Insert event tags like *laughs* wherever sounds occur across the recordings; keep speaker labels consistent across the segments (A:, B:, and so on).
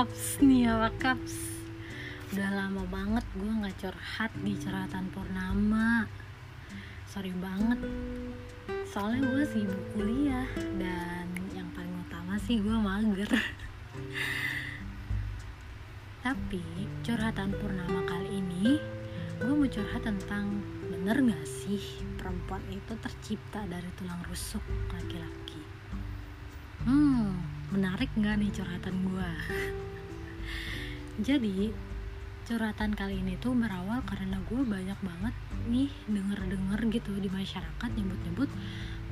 A: kaps nih ya kaps udah lama banget gue nggak curhat di curhatan purnama. Sorry banget. Soalnya gue sibuk kuliah dan yang paling utama sih gue mager. Tapi curhatan purnama kali ini gue mau curhat tentang bener gak sih perempuan itu tercipta dari tulang rusuk laki-laki? Hmm menarik gak nih curhatan gue jadi curhatan kali ini tuh berawal karena gue banyak banget nih denger-denger gitu di masyarakat nyebut-nyebut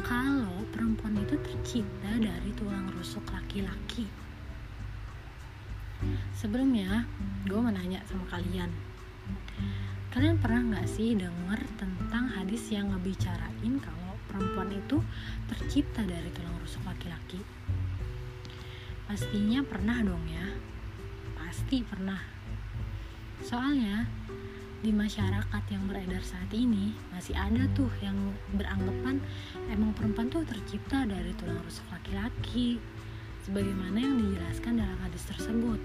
A: kalau perempuan itu tercipta dari tulang rusuk laki-laki. Sebelumnya gue mau nanya sama kalian. Kalian pernah nggak sih denger tentang hadis yang ngebicarain kalau perempuan itu tercipta dari tulang rusuk laki-laki? Pastinya pernah dong ya pasti pernah soalnya di masyarakat yang beredar saat ini masih ada tuh yang beranggapan emang perempuan tuh tercipta dari tulang rusuk laki-laki sebagaimana yang dijelaskan dalam hadis tersebut.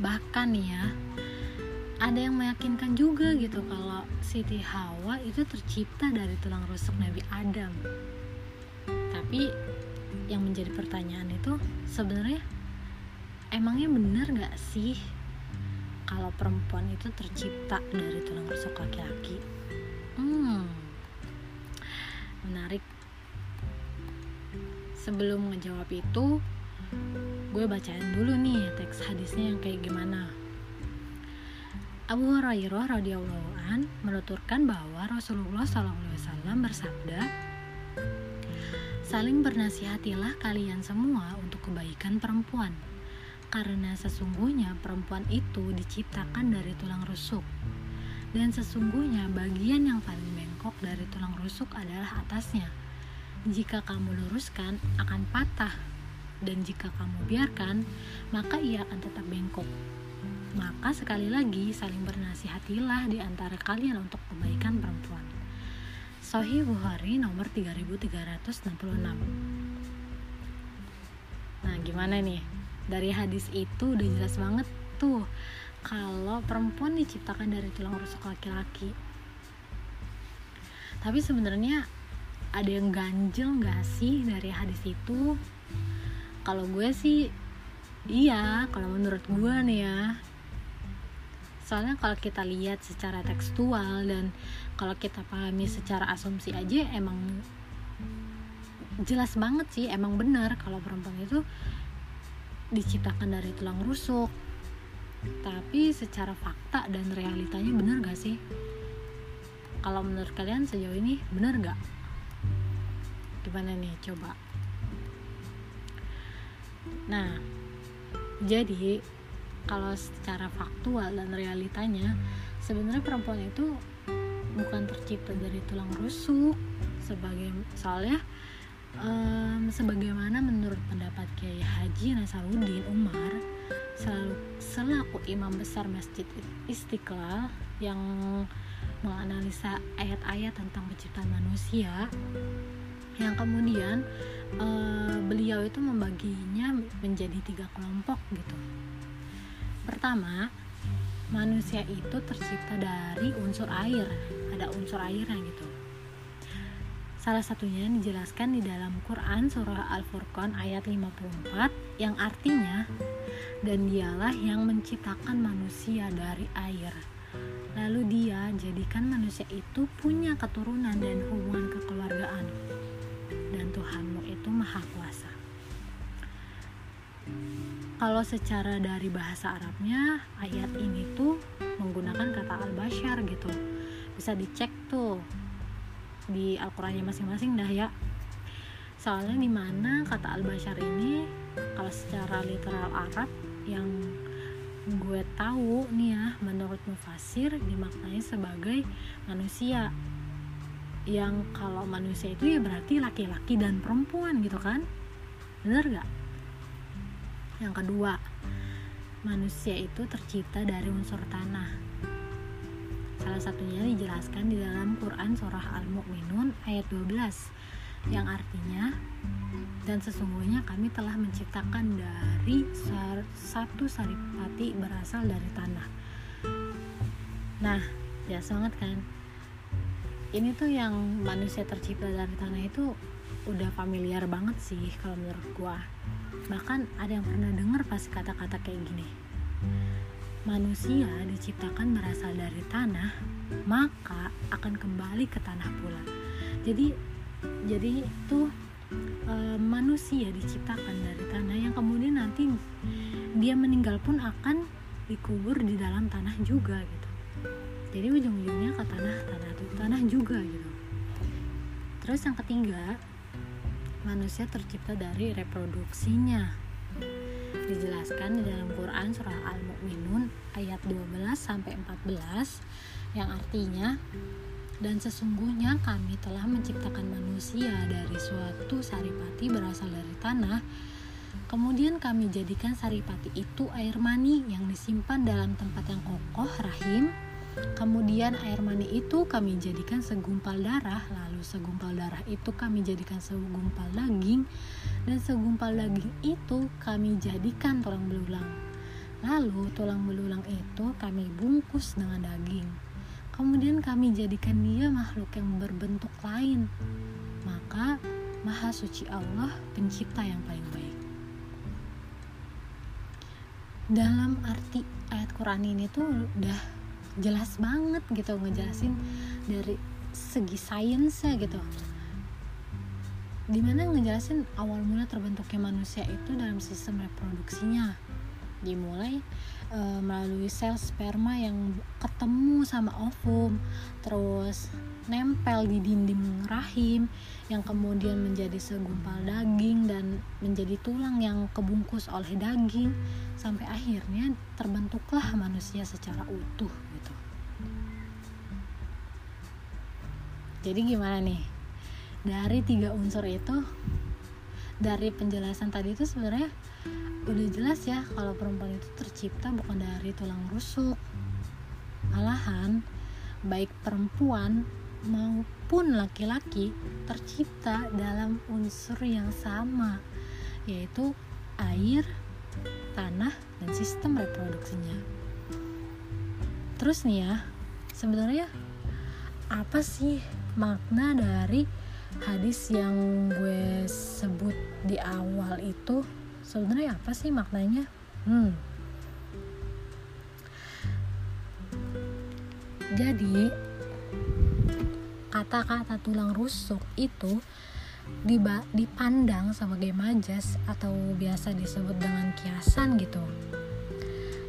A: Bahkan ya, ada yang meyakinkan juga gitu kalau Siti Hawa itu tercipta dari tulang rusuk Nabi Adam. Tapi yang menjadi pertanyaan itu sebenarnya emangnya benar nggak sih kalau perempuan itu tercipta dari tulang rusuk laki-laki? Hmm, menarik. Sebelum ngejawab itu gue bacain dulu nih teks hadisnya yang kayak gimana. Abu Hurairah radhiyallahu an menuturkan bahwa Rasulullah SAW bersabda Saling bernasihatilah kalian semua untuk kebaikan perempuan karena sesungguhnya perempuan itu diciptakan dari tulang rusuk. Dan sesungguhnya bagian yang paling bengkok dari tulang rusuk adalah atasnya. Jika kamu luruskan akan patah. Dan jika kamu biarkan maka ia akan tetap bengkok. Maka sekali lagi saling bernasihatilah di antara kalian untuk kebaikan perempuan. Sahih Bukhari nomor 3366 Nah gimana nih dari hadis itu udah jelas banget tuh kalau perempuan diciptakan dari tulang rusuk laki-laki. Tapi sebenarnya ada yang ganjel gak sih dari hadis itu? Kalau gue sih iya kalau menurut gue nih ya. Soalnya kalau kita lihat secara tekstual dan kalau kita pahami secara asumsi aja emang jelas banget sih emang benar kalau perempuan itu diciptakan dari tulang rusuk. Tapi secara fakta dan realitanya benar gak sih? Kalau menurut kalian sejauh ini benar gak gimana nih coba? Nah jadi kalau secara faktual dan realitanya sebenarnya perempuan itu bukan tercipta dari tulang rusuk sebagai soalnya um, sebagaimana menurut pendapat Kiai Haji Nasaruddin Umar selalu selaku imam besar Masjid Istiqlal yang menganalisa ayat-ayat tentang penciptaan manusia yang kemudian uh, beliau itu membaginya menjadi tiga kelompok gitu. Pertama manusia itu tercipta dari unsur air ada unsur airnya gitu salah satunya dijelaskan di dalam Quran surah Al-Furqan ayat 54 yang artinya dan dialah yang menciptakan manusia dari air. Lalu dia jadikan manusia itu punya keturunan dan hubungan kekeluargaan. Dan Tuhanmu itu maha kuasa. Kalau secara dari bahasa Arabnya ayat ini tuh menggunakan kata al-bashar gitu. Bisa dicek tuh di Al-Qurannya masing-masing dah ya. Soalnya di mana kata al-bashar ini kalau secara literal Arab yang gue tahu nih ya menurut mufasir dimaknai sebagai manusia. Yang kalau manusia itu ya berarti laki-laki dan perempuan gitu kan. Bener gak? yang kedua manusia itu tercipta dari unsur tanah salah satunya dijelaskan di dalam Quran surah Al-Mu'minun ayat 12 yang artinya dan sesungguhnya kami telah menciptakan dari satu saripati berasal dari tanah. Nah biasa banget kan? Ini tuh yang manusia tercipta dari tanah itu udah familiar banget sih kalau menurut gua. Bahkan ada yang pernah dengar pas kata-kata kayak gini manusia diciptakan berasal dari tanah maka akan kembali ke tanah pula. Jadi jadi itu e, manusia diciptakan dari tanah yang kemudian nanti dia meninggal pun akan dikubur di dalam tanah juga gitu. Jadi ujung-ujungnya ke tanah tanah itu tanah juga gitu. Terus yang ketiga manusia tercipta dari reproduksinya dijelaskan di dalam Quran surah Al-Mu'minun ayat 12 sampai 14 yang artinya dan sesungguhnya kami telah menciptakan manusia dari suatu saripati berasal dari tanah. Kemudian kami jadikan saripati itu air mani yang disimpan dalam tempat yang kokoh rahim Kemudian air mani itu kami jadikan segumpal darah, lalu segumpal darah itu kami jadikan segumpal daging, dan segumpal daging itu kami jadikan tulang belulang. Lalu tulang belulang itu kami bungkus dengan daging. Kemudian kami jadikan dia makhluk yang berbentuk lain. Maka Maha Suci Allah pencipta yang paling baik. Dalam arti ayat Quran ini tuh udah jelas banget gitu ngejelasin dari segi sainsnya gitu. Di mana ngejelasin awal mula terbentuknya manusia itu dalam sistem reproduksinya. Dimulai e, melalui sel sperma yang ketemu sama ovum. Terus nempel di dinding rahim yang kemudian menjadi segumpal daging dan menjadi tulang yang kebungkus oleh daging sampai akhirnya terbentuklah manusia secara utuh gitu. Jadi gimana nih? Dari tiga unsur itu dari penjelasan tadi itu sebenarnya udah jelas ya kalau perempuan itu tercipta bukan dari tulang rusuk. Malahan baik perempuan maupun laki-laki tercipta dalam unsur yang sama yaitu air, tanah, dan sistem reproduksinya. Terus nih ya, sebenarnya apa sih makna dari hadis yang gue sebut di awal itu? Sebenarnya apa sih maknanya? Hmm. Jadi kata-kata tulang rusuk itu dipandang sebagai majas atau biasa disebut dengan kiasan gitu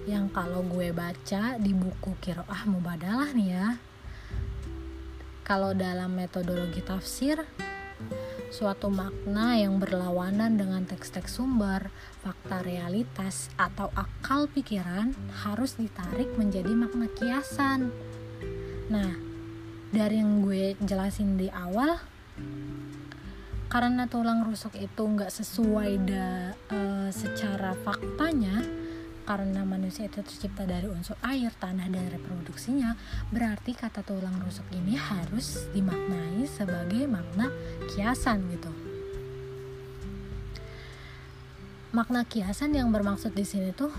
A: yang kalau gue baca di buku Kiroah Mubadalah nih ya kalau dalam metodologi tafsir suatu makna yang berlawanan dengan teks-teks sumber, fakta realitas, atau akal pikiran harus ditarik menjadi makna kiasan. Nah, dari yang gue jelasin di awal karena tulang rusuk itu nggak sesuai da, uh, secara faktanya karena manusia itu tercipta dari unsur air, tanah, dan reproduksinya, berarti kata tulang rusuk ini harus dimaknai sebagai makna kiasan gitu. Makna kiasan yang bermaksud di sini tuh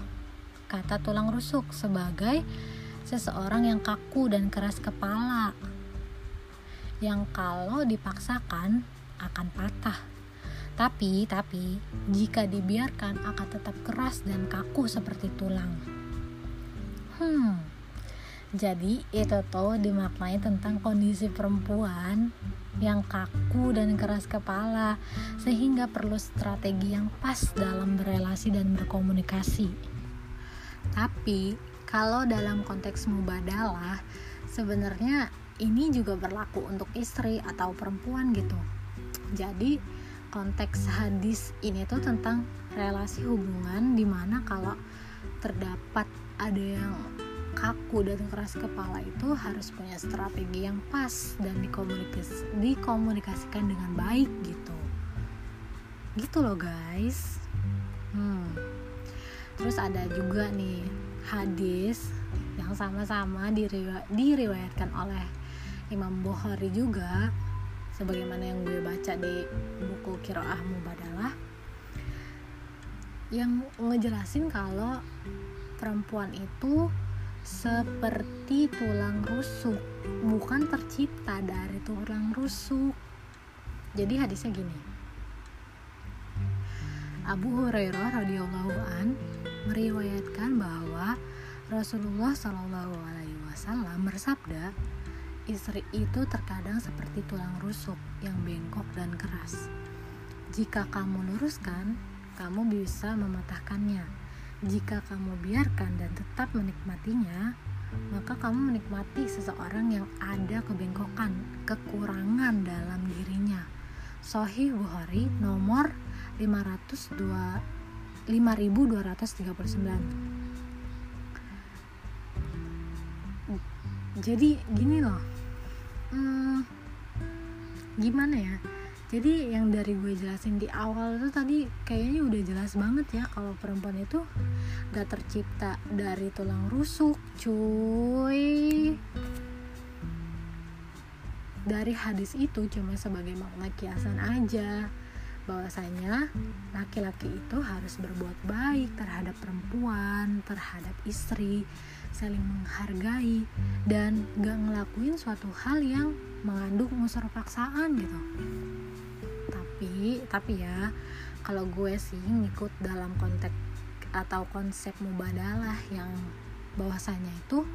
A: kata tulang rusuk sebagai seseorang yang kaku dan keras kepala yang kalau dipaksakan akan patah. Tapi, tapi jika dibiarkan akan tetap keras dan kaku seperti tulang. Hmm. Jadi itu tuh dimaknai tentang kondisi perempuan yang kaku dan keras kepala sehingga perlu strategi yang pas dalam berelasi dan berkomunikasi. Tapi kalau dalam konteks mubadalah sebenarnya ini juga berlaku untuk istri atau perempuan gitu. Jadi konteks hadis ini tuh tentang relasi hubungan di mana kalau terdapat ada yang kaku dan keras kepala itu harus punya strategi yang pas dan dikomunikas dikomunikasikan dengan baik gitu. Gitu loh guys. Hmm. terus ada juga nih hadis yang sama-sama diriwayatkan oleh Imam Bukhari juga sebagaimana yang gue baca di buku Kiroah Mubadalah yang ngejelasin kalau perempuan itu seperti tulang rusuk bukan tercipta dari tulang rusuk. Jadi hadisnya gini. Abu Hurairah radhiyallahu an meriwayatkan bahwa Rasulullah Shallallahu alaihi wasallam bersabda istri itu terkadang seperti tulang rusuk yang bengkok dan keras. Jika kamu luruskan kamu bisa mematahkannya. Jika kamu biarkan dan tetap menikmatinya maka kamu menikmati seseorang yang ada kebengkokan, kekurangan dalam dirinya. Sohih Bukhari nomor 502 5239 jadi gini loh hmm, gimana ya? Jadi yang dari gue jelasin di awal itu tadi kayaknya udah jelas banget ya kalau perempuan itu gak tercipta dari tulang rusuk cuy. Dari hadis itu cuma sebagai makna kiasan aja bahwasanya laki-laki itu harus berbuat baik terhadap perempuan, terhadap istri, saling menghargai dan gak ngelakuin suatu hal yang mengandung unsur paksaan gitu. Tapi, tapi ya kalau gue sih ngikut dalam konteks atau konsep mubadalah yang bahwasanya itu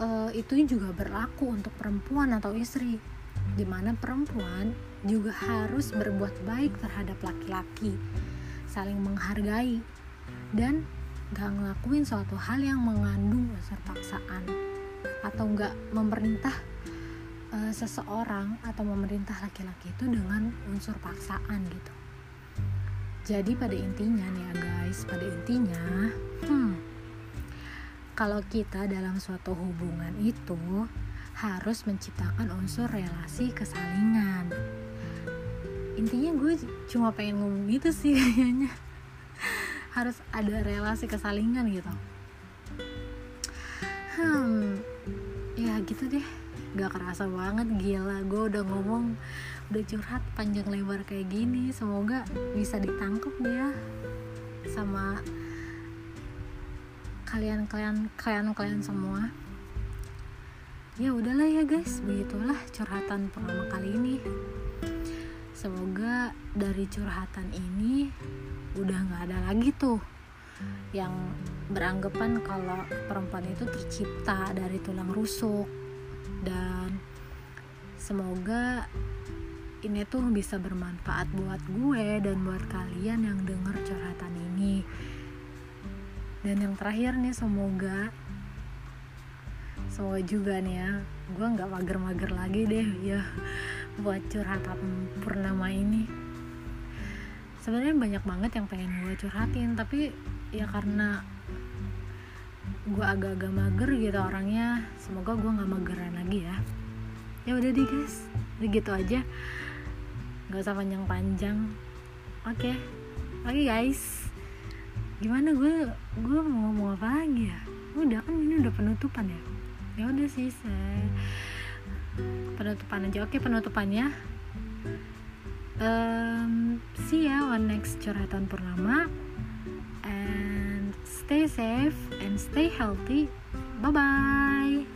A: uh, itu juga berlaku untuk perempuan atau istri di mana perempuan juga harus berbuat baik terhadap laki-laki saling menghargai dan gak ngelakuin suatu hal yang mengandung unsur paksaan. Atau gak memerintah uh, seseorang atau memerintah laki-laki itu dengan unsur paksaan gitu. Jadi pada intinya nih ya guys pada intinya hmm, kalau kita dalam suatu hubungan itu harus menciptakan unsur relasi kesalingan intinya gue cuma pengen ngomong gitu sih *laughs* kayaknya. Harus ada relasi kesalingan gitu. Hmm ya gitu deh. Gak kerasa banget gila. Gue udah ngomong udah curhat panjang lebar kayak gini. Semoga bisa ditangkap ya sama kalian kalian kalian kalian semua. Ya udahlah ya guys. Begitulah curhatan pertama kali ini semoga dari curhatan ini udah nggak ada lagi tuh yang beranggapan kalau perempuan itu tercipta dari tulang rusuk. Dan semoga ini tuh bisa bermanfaat buat gue dan buat kalian yang denger curhatan ini. Dan yang terakhir nih semoga semoga juga nih ya gue nggak mager-mager lagi deh ya buat curhatan purnama ini. Sebenarnya banyak banget yang pengen gue curhatin tapi ya karena gue agak-agak mager gitu orangnya semoga gue nggak mageran lagi ya. Ya udah deh guys. Udah gitu aja. Nggak usah panjang-panjang. Oke. Okay. oke okay, guys. Gimana? Gue gue mau ngomong apa lagi ya? Udah kan ini udah penutupan ya? Ya udah sih saya penutupan aja. Oke penutupannya. Um, see ya on next curhatan purnama. And stay safe and stay healthy. Bye bye